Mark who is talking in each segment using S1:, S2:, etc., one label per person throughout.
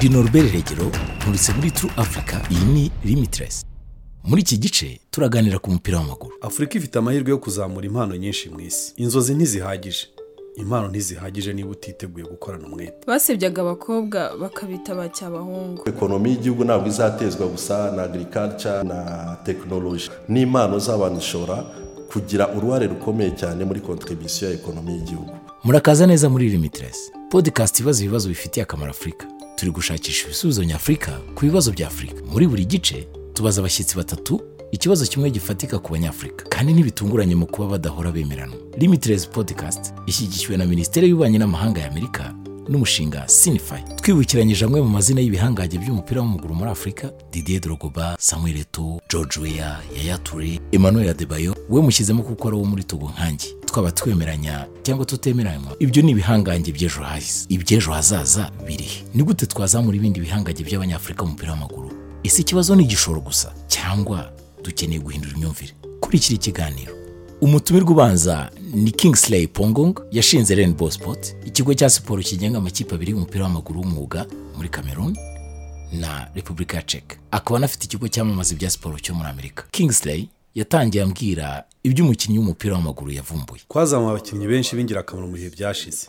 S1: ndi norbert regero nturutse muri true africa iyi ni limitless. Muri iki gice turaganira ku mupira w'amaguru.
S2: Afurika ifite amahirwe yo kuzamura impano nyinshi mu isi. Inzozi ntizihagije. Impano ntizihagije niba utiteguye gukorana umwete.
S3: Basebyaga abakobwa bakabita ba cyabahungu
S4: ekonomi y'igihugu ntabwo izatezwa gusa na agriculture na tekinoloji n'impano z'abantu zishobora kugira uruhare rukomeye cyane muri kontribisiyo ya ekonomi y'igihugu.
S1: Murakaza neza muri limitless podcast ibaza ibibazo bifitiye akamaro afurika turi gushakisha ibisubizo nyafurika ku bibazo bya afurika. Muri buri gice tubaza abashyitsi batatu ikibazo kimwe gifatika ku banyafurika. Kandi ntibitunguranye mu kuba badahora bemerana limitless podcast ishyigikiwe na minisiteri y'ububanyi n'amahanga ya amerika n'umushinga sinify. Twibukiranyije amwe mu mazina y'ibihangange by'umupira w'amaguru muri afurika didier drogoba samuel eto'o george weah yaya toure emmanuel adebayo we mushyizemo kuko ari uwo muri togo nkangi twaba twemeranya cyangwa tutemeranywa ibyo ni ibihangange by'ejo hahise iby'ejo hazaza birihe ni gute twazamura ibindi bihangange by'abanyafurika mu mupira w'amaguru? Ese ikibazo ni igishoro gusa cyangwa dukeneye guhindura imyumvire? Kurikira ikiganiro. Umutumirwa ubanza ni kingsley pongong yashinze rainbow sport ikigo cya siporo kigenga amakipe abiri y'umupira w'amaguru w'umwuga muri cameroon na repubulika ya czech akaba anafite ikigo cyamamaza ibya siporo cyo muri amerika. Kingsley yatangiye ambwira iby'umukinnyi w'umupira w'amaguru yavumbuye.
S2: Twazamuye abakinnyi benshi b'ingirakamaro mu bihe byashize.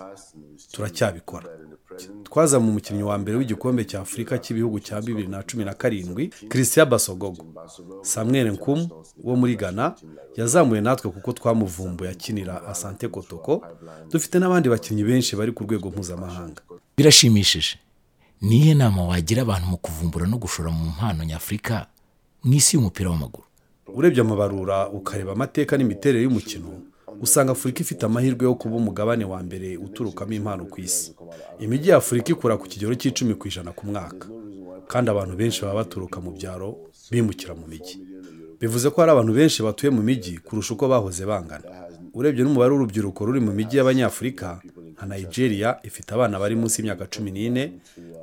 S2: Turacyabikora. Twazamuye umukinnyi wa mbere w'igikombe cya afurika cy'ibihugu cya bibiri na cumi na karindwi christian basogogo. Samuel nkum wo muri ghana yazamuye natwe kuko twamuvumbuye akinira asante kotoko. Dufite n'abandi bakinnyi benshi bari ku rwego mpuzamahanga.
S1: Birashimishije. Nihe nama wagira abantu mu kuvumbura no gushora mu mpano nyafurika mu isi y'umupira w'amaguru?
S2: Urebye amabarura ukareba amateka n'imiterere y'umukino usanga afurika ifite amahirwe yo kuba umugabane wa mbere uturukamo impano ku isi. Imijyi ya afurika ikura ku kigero cy'icumi ku ijana ku mwaka. Kandi abantu benshi baba baturuka mu byaro bimukira mu mijyi. Bivuze ko hari abantu benshi batuye mu mijyi kurusha uko bahoze bangana. Urebye n'umubare w'urubyiruko ruri mu mijyi y'abanyafurika nka nigeria ifite abana bari munsi y'imyaka cumi n'ine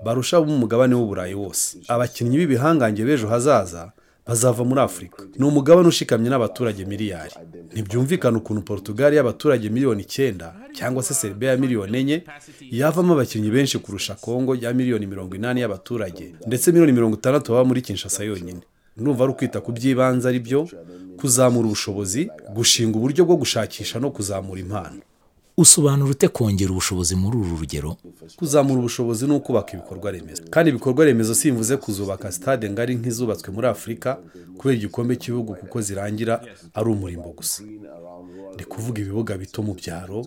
S2: barusha umugabane w'uburayi wose. Abakinnyi b'ibihangange b'ejo hazaza bazava muri afurika ni umugabane ushikamye n'abaturage miliyari. Ntibyumvikana ukuntu portugal y'abaturage miliyoni icyenda cyangwa se serbia ya miliyoni enye yavamo abakinnyi benshi kurusha kongo ya miliyoni mirongo inani y'abaturage ndetse miliyoni mirongo itandatu baba muri kinshasa yonyine. Ndumva ari ukwita ku by'ibanze ari byo kuzamura ubushobozi gushinga uburyo bwo gushakisha no kuzamura impano.
S1: Usobanura ute kongera ubushobozi muri uru rugero?
S2: Kuzamura ubushobozi ni ukubaka ibikorwa remezo. Kandi ibikorwa remezo simvuze kuzubaka sitade ngari nk'izubatswe muri afurika kubera igikombe cy'ibihugu kuko zirangira ari umurimbo gusa. Ndi kuvuga ibibuga bito mu byaro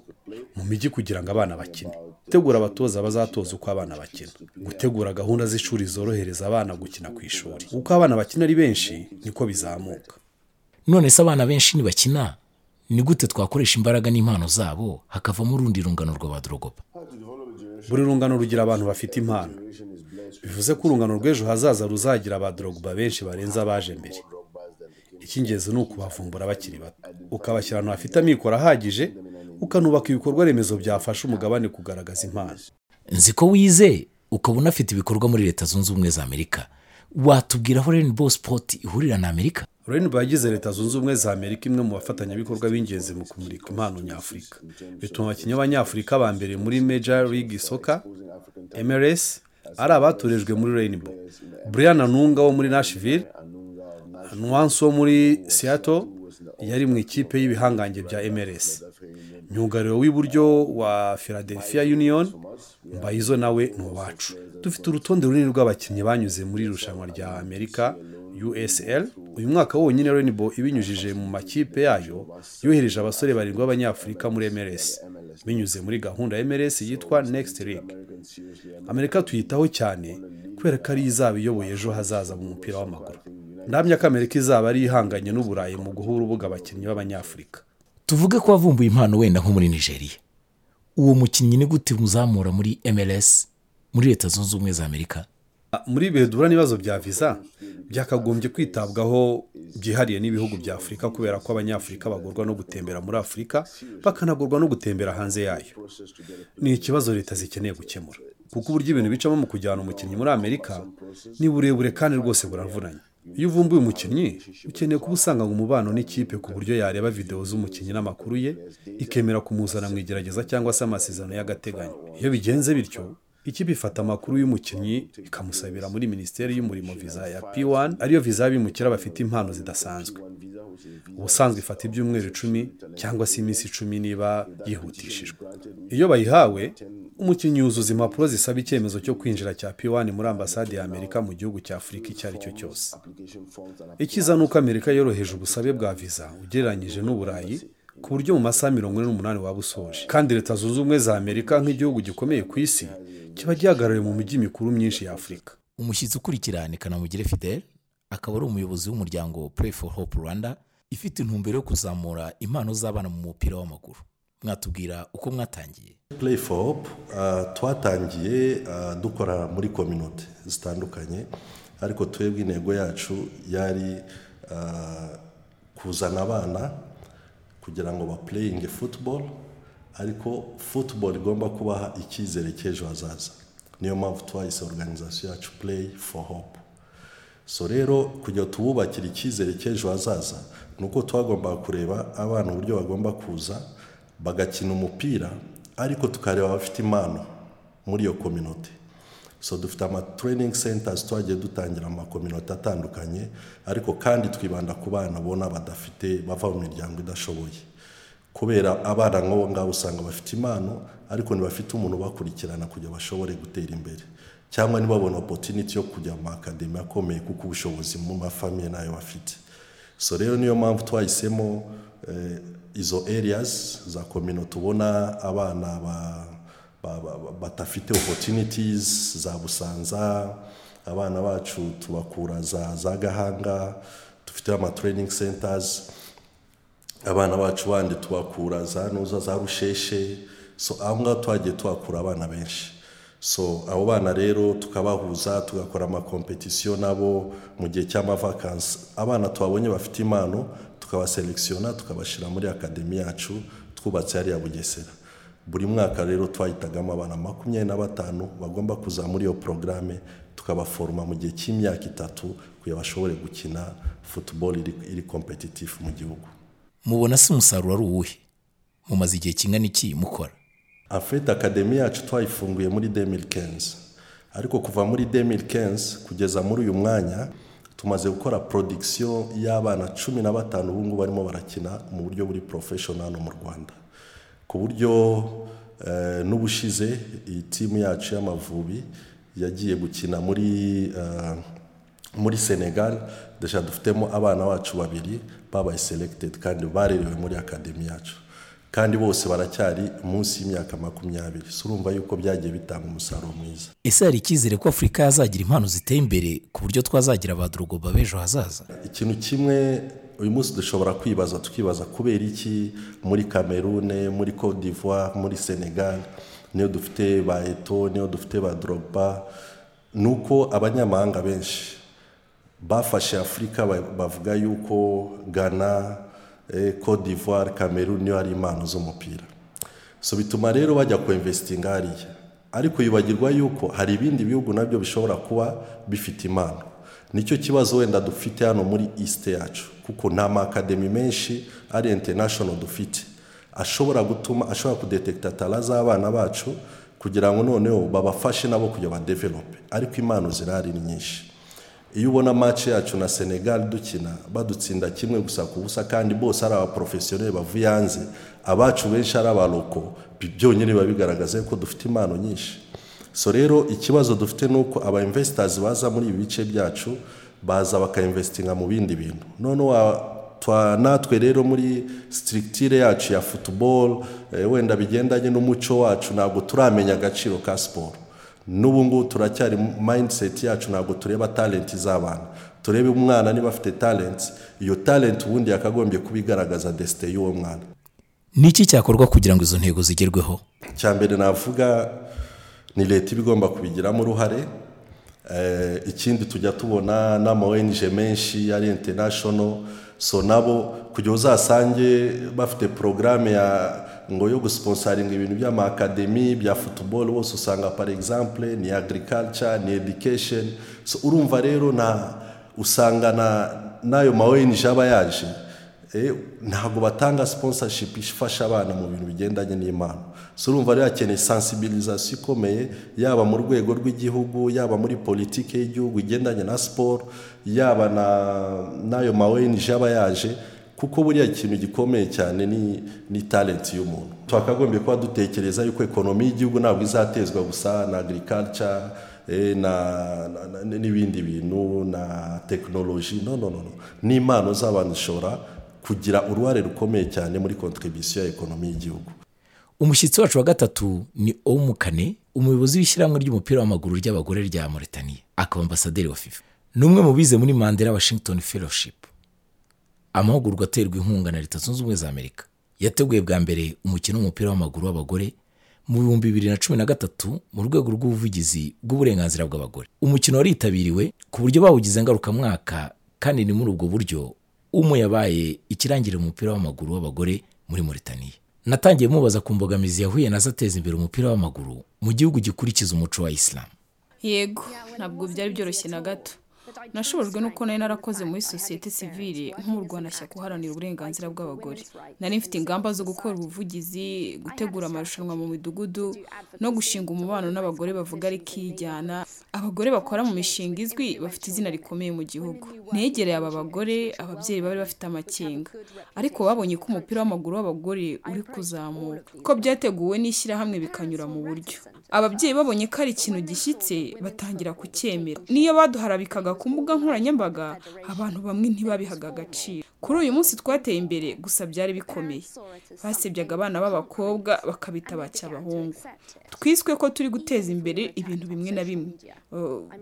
S2: mu mijyi kugira ngo abana bakine. Gutegura abatoza bazatoza uko abana bakina. Gutegura gahunda z'ishuri zorohereza abana gukina ku ishuri. Uko abana bakina ari benshi niko bizamuka.
S1: None se abana benshi ntibakina ni gute twakoresha imbaraga n'impano zabo hakavamo urundi rungano rw'abadorogoba
S2: buri rungano rugira abantu bafite impano. Bivuze ko urungano rw'ejo hazaza ruzagira abadorogoba benshi barenze abaje mbere. Icy'ingenzi ni ukubavumbura bakiri bato. Ukabashyira ahantu hafite amikoro ahagije ukanubaka ibikorwa remezo byafasha umugabane kugaragaza impano.
S1: Nzi ko wize ukaba unafite ibikorwa muri leta zunze ubumwe za amerika. Watubwira aho rainbow sport ihurira na amerika?
S2: Rainbow yagize leta zunze ubumwe za amerika imwe mu bafatanyabikorwa b'ingenzi mu kumurika impano nyafurika. Bituma abakinnyi b'abanyafurika ba mbere muri major league soccer mrs ari abatorejwe muri rainbow. Brian anunga wo muri nashville nwansi wo muri seattle yari mu ikipe y'ibihangange bya mrs myugariro w'iburyo wa philadelphia union mbayizo nawe ni uwacu. Dufite urutonde runini rw'abakinnyi banyuze muri irushanwa rya amerika usl uyu mwaka wonyine rainbow ibinyujije mu makipe yayo yohereje abasore barindwi b'abanyafurika muri mrs binyuze muri gahunda ya mrs yitwa next league. Amerika tuyitaho cyane kubera ko ariyo izaba iyoboye ejo hazaza mu mupira w'amaguru. Ndamya ko amerika izaba ari ihanganye n'uburayi mu guha urubuga abakinnyi b'abanyafurika.
S1: Tuvuge ko wavumbuye impano wenda nko muri nigeria. Uwo mukinnyi ni gute umuzamura muri mls muri leta zunze ubumwe za amerika?
S2: Muri ibihe duhura n'ibibazo bya viza byakagombye kwitabwaho byihariye n'ibihugu bya afurika kubera ko abanyafurika bagorwa no gutembera muri afurika bakanagorwa no gutembera hanze yayo. Ni ikibazo leta zikeneye gukemura. Kuko uburyo ibintu bicamo mu kujyana umukinnyi muri amerika ni burebure kandi rwose buravunanye. Iyo uvumbuye umukinnyi ukeneye kuba usanga umubano n'ikipe ku buryo yareba videwo z'umukinnyi n'amakuru ye ikemera kumuzana mu igerageza cyangwa se amasezerano y'agateganyo. Iyo bigenze bityo ikipe ifata amakuru y'umukinnyi ikamusabira muri minisiteri y'umurimo viza ya p1 ariyo viza y'abimukira bafite impano zidasanzwe. Ubusanzwe ifata ibyumweru icumi cyangwa se iminsi icumi niba yihutishijwe. Iyo bayihawe umukinnyi yuzuza impapuro zisaba icyemezo cyo kwinjira cya p1 muri ambasade ya amerika mu gihugu cya afurika icyo ari cyo cyose. Icyiza ni uko amerika yoroheje ubusabe bwa viza ugereranyije n'uburayi ku buryo mu masaha mirongo ine n'umunani waba usoje. Kandi leta zunze ubumwe za amerika nk'igihugu gikomeye ku isi kiba gihagarariwe mu mijyi mikuru myinshi ya afurika
S1: umushyitsi ukurikira ni kanamugire fidel akaba ari umuyobozi w'umuryango play for hope rwanda ifite intumbero yo kuzamura impano z'abana mu mupira w'amaguru. Mwatubwira uko mwatangiye.
S4: Play for hope uh, twatangiye uh, dukora muri kominote zitandukanye ariko twebwe intego yacu yari uh, kuzana abana kugira ngo bapureyinge football ariko football igomba kubaha icyizere cy'ejo hazaza. Niyo mpamvu twahise organization yacu play for hope. So rero kugira ngo tububakire icyizere cy'ejo hazaza ni uko twagombaga kureba abana uburyo bagomba kuza bagakina umupira ariko tukareba abafite impano muri iyo kominote so dufite ama training centers twagiye dutangira amakominote atandukanye ariko kandi twibanda ku bana ubona badafite bava mu miryango idashoboye. Kubera abana nk'abo ngabo usanga bafite impano ariko ntibafite umuntu ubakurikirana kugira bashobore gutera imbere. Cyangwa ntibabone opotiniti yo kujya mu makademi akomeye kuko ubushobozi mu mafamiye na yo bafite. So rero niyo mpamvu twahisemo izo areas za komino tubona abana badafite opportunities za busanza abana bacu tubakura za gahanga dufite ama training centers. Abana bacu bandi tubakura za nuza za rusheshe. So aho ngaho twagiye tuhakura abana benshi. So abo bana rero tukabahuza tugakora amakompetisiyo nabo mu gihe cy'amavakansi abana tubabonye bafite impano tukabaselekisiyona tukabashyira muri akademi yacu twubatse hariya bugesera. Buri mwaka rero twahitagamo abana makumyabiri na batanu bagomba kuza muri iyo porogaramu tukabaforoma mu gihe cy'imyaka itatu kugira bashobore gukina futuboro iri kompetitifu mu gihugu.
S1: Mubona se umusaruro ari uwuhe? Mumaze igihe kingana iki mukora?
S4: Afite akademi yacu twayifunguye muri demiri kenzi ariko kuva muri demiri kenzi kugeza muri uyu mwanya tumaze gukora porodikisiyo y'abana cumi na batanu ubu ngubu barimo barakina mu buryo buri porofeshono hano mu rwanda. Ku buryo n'ubushize iyi timu yacu y'amavubi yagiye gukina muri muri senegal deja dufitemo abana bacu babiri babaye selected kandi barerewe muri akademi yacu. Kandi bose baracyari munsi y'imyaka makumyabiri. Si urumva yuko byagiye bitanga umusaruro mwiza.
S1: Ese hari icyizere ko afurika yazagira impano ziteye imbere ku buryo twazagira abadurugoba b'ejo hazaza?
S4: Ikintu kimwe uyu munsi dushobora kwibaza tukibaza kubera iki muri kamerune muri cote d'ivoire muri senegal niyo dufite ba eto niyo dufite ba dorogba ni uko abanyamahanga benshi bafashe afurika bavuga yuko ghana cote d'ivoire cameroon niyo hari impano z'umupira. So bituma rero bajya kuinvestinga hariya. Ariko yibagirwa yuko hari ibindi bihugu na byo bishobora kuba bifite impano. Nicyo kibazo wenda dufite hano muri east yacu kuko nta makademi menshi ari international dufite. Ashobora gutuma ashobora kudetekita tara z'abana bacu kugira ngo noneho babafashe nabo kugira badevelope. Ariko impano zirahari ni nyinshi. Iyo ubona match yacu na senegal dukina badutsinda kimwe gusa ku busa kandi bose ari abaporofesiyoneri bavuye hanze. Abacu benshi ari abaroko byonyine biba bigaragaza ko dufite impano nyinshi. So rero ikibazo dufite ni uko aba investors baza muri ibi bice byacu baza bakainvestinga mu bindi bintu. Noneho natwe rero muri sitirigitire yacu ya futuboro wenda bigendanye n'umuco wacu ntabwo turamenya agaciro ka siporo n'ubu ngubu turacyari mayindiseti yacu ntabwo tureba talenti z'abana turebe umwana niba afite talenti iyo talenti ubundi yakagombye kuba igaragaza desite y'uwo mwana.
S1: Ni iki cyakorwa kugira ngo izo ntego zigerweho?
S4: Icya mbere navuga ni leta iba igomba kubigiramo uruhare ikindi tujya tubona n'ama ONG menshi ari international so nabo kugira uzasange bafite porogaramu ya ngo yo gusiponsaringa ibintu by'amakademi bya futuboro bose usanga par exemple ni agriculture ni education. So urumva rero na usanga n'ayo ma ONG aba yaje eh, ntabwo batanga sponsorship ifasha abana mu bintu bigendanye n'impano so urumva rero hakeneye sensibilisation ikomeye yaba mu rwego rw'igihugu yaba muri politiki y'igihugu igendanye na siporo yaba na n'ayo ma ONG aba yaje kuko buriya ikintu gikomeye cyane ni ni talent y'umuntu. Twakagombye kuba dutekereza yuko ekonomi y'igihugu ntabwo izatezwa gusa na agriculture eh, n'ibindi bintu na tekinoloji no no no no. N'impano z'abantu zishobora kugira uruhare rukomeye cyane muri contribution ya ekonomi y'igihugu.
S1: Umushyitsi wacu wa gatatu ni omukane umuyobozi w'ishyirahamwe ry'umupira w'amaguru ry'abagore rya Mauritania. Akaba ambasaderi wa fifa. Ni umwe mu bize muri mandela washington fellowship. Amahugurwa aterwa inkunga na leta zunze ubumwe za amerika. Yateguye bwa mbere umukino w'umupira w'amaguru w'abagore mu bihumbi bibiri na cumi na gatatu mu rwego rw'ubuvugizi bw'uburenganzira bw'abagore. Umukino waritabiriwe ku buryo bawugize ngarukamwaka kandi ni muri ubwo buryo umu yabaye ikirangirire mu mupira w'amaguru w'abagore muri Mauritania. Natangiye mubaza ku mbogamizi yahuye na zo ateza imbere umupira w'amaguru mu gihugu gikurikiza umuco wa isilamu
S3: yego ntabwo byari byoroshye na gato. Nashobojwe nuko nari narakoze muri sosiyete sivile nk'umurwanashyaka uharanira uburenganzira bw'abagore. Nari mfite ingamba zo gukora ubuvugizi gutegura amarushanwa mu midugudu no gushinga umubano n'abagore bavuga rikijyana abagore bakora mu mishinga izwi bafite izina rikomeye mu gihugu. Negereye aba bagore ababyeyi bari bafite amakenga. Ariko babonye ko umupira w'amaguru w'abagore uri kuzamuka. Ko byateguwe n'ishyirahamwe bikanyura mu buryo. Ababyeyi babonye ko ari ikintu gishyitse batangira kucyemera. Niyo baduharabikaga ku mbuga nkoranyambaga abantu bamwe ntibabihaga agaciro. Kuri uyu munsi twateye imbere gusa byari bikomeye. Basebyaga abana b'abakobwa bakabita bacyabahungu twiswe ko turi guteza imbere ibintu bimwe na bimwe.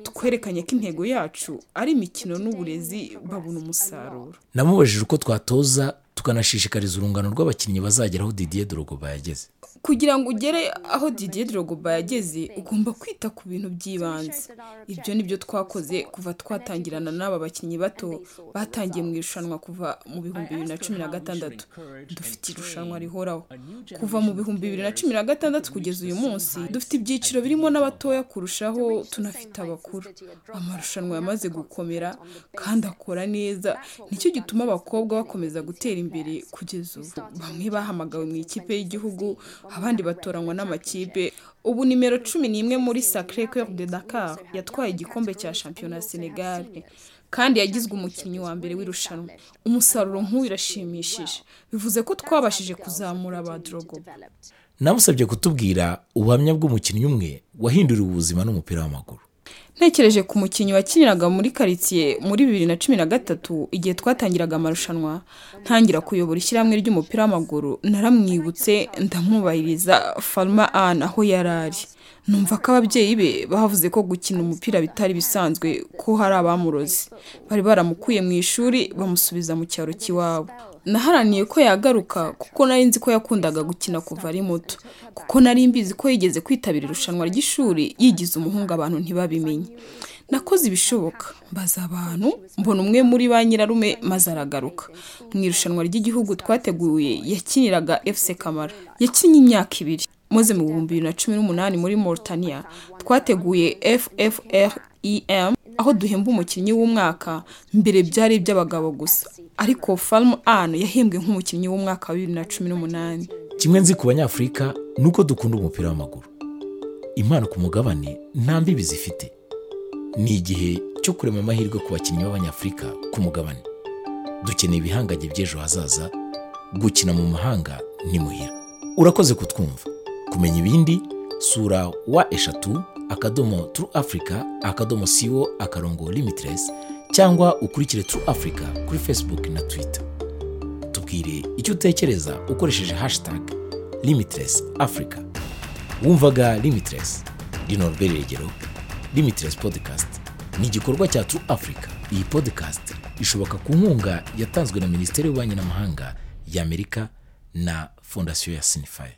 S3: Twerekanye ko intego yacu ari imikino n'uburezi babona umusaruro.
S1: Namubajije uko twatoza tukanashishikariza urungano rw'abakinnyi bazagera aho didier drogba yageze.
S3: Kugira ngo ugere aho Didier Drogba yageze ugomba kwita ku bintu by'ibanze. Ibyo ni byo twakoze kuva twatangirana n'aba bakinnyi bato batangiye mu irushanwa kuva mu bihumbi bibiri na cumi na gatandatu. Dufite irushanwa rihoraho. Kuva mu bihumbi bibiri na cumi na gatandatu kugeza uyu munsi dufite ibyiciro birimo n'abatoya kurushaho tunafite abakuru. Amarushanwa yamaze gukomera kandi akora neza. Nicyo gituma abakobwa bakomeza gutera imbere. Kugeza ubu. bamwe bahamagawe mu ikipe y'igihugu abandi batoranywa n'amakipe. Ubu nimero cumi n'imwe muri sacre coeur de dakar yatwaye igikombe cya shampiyona ya senegal. kandi yagizwe umukinnyi wa mbere w'irushanwa. umusaruro nk'uyu urashimishije bivuze ko twabashije kuzamura ba drogoba
S1: namusabye kutubwira ubuhamya bw'umukinnyi umwe wahinduriwe ubuzima n'umupira w'amaguru.
S3: Ntekereje ku mukinnyi wakiniraga muri karitsiye muri bibiri na cumi na gatatu igihe twatangiraga amarushanwa. Ntangira kuyobora ishyirahamwe ry'umupira w'amaguru. Naramwibutse ndamwubahiriza faruma aho yari ari numva ko ababyeyi be bavuze ko gukina umupira bitari bisanzwe ko hari abamurozi bari baramukuye mu ishuri bamusubiza mu cyaro cy'iwabo. Naharaniye ko yagaruka kuko nari nzi ko yakundaga gukina kuva ari muto. Kuko nari mbizi ko yigeze kwitabira irushanwa ry'ishuri yigize umuhungu abantu ntibabimenye. Nakoze ibishoboka. Mbaza abantu mbona umwe muri ba nyirarume maze aragaruka. Mu irushanwa ry'igihugu twateguye yakiniraga fc kamara. Yakinnye imyaka ibiri. Maze mu bihumbi bibiri na cumi n'umunani muri Mauritania twateguye FFREM aho duhemba umukinnyi w'umwaka. Mbere byari iby'abagabo gusa. Ariko Farm Anne yahembwe nk'umukinnyi w'umwaka wa bibiri na cumi n'umunani.
S1: Kimwe nzi ku banyafurika ni uko dukunda umupira w'amaguru. Impano ku mugabane nta mbibi zifite. Ni igihe cyo kurema amahirwe ku bakinnyi b'abanyafurika ku mugabane. Dukeneye ibihangange by'ejo hazaza. Gukina mu mahanga ni muhira. Urakoze kutwumva. Kumenya ibindi sura wa eshatu akadomo turu afurika akadomo siwo akarongo limitiresi cyangwa ukurikire turu afurika kuri facebook na twitter. Tubwire icyo utekereza ukoresheje hashtag limitiresi afurika wumvaga limitiresi rino rugero limitiresi podikasti ni igikorwa cya turu afurika iyi podikasti ishoboka ku nkunga yatanzwe na minisiteri y'ububanyi n'amahanga y'amerika na fondasiyo ya sinifaya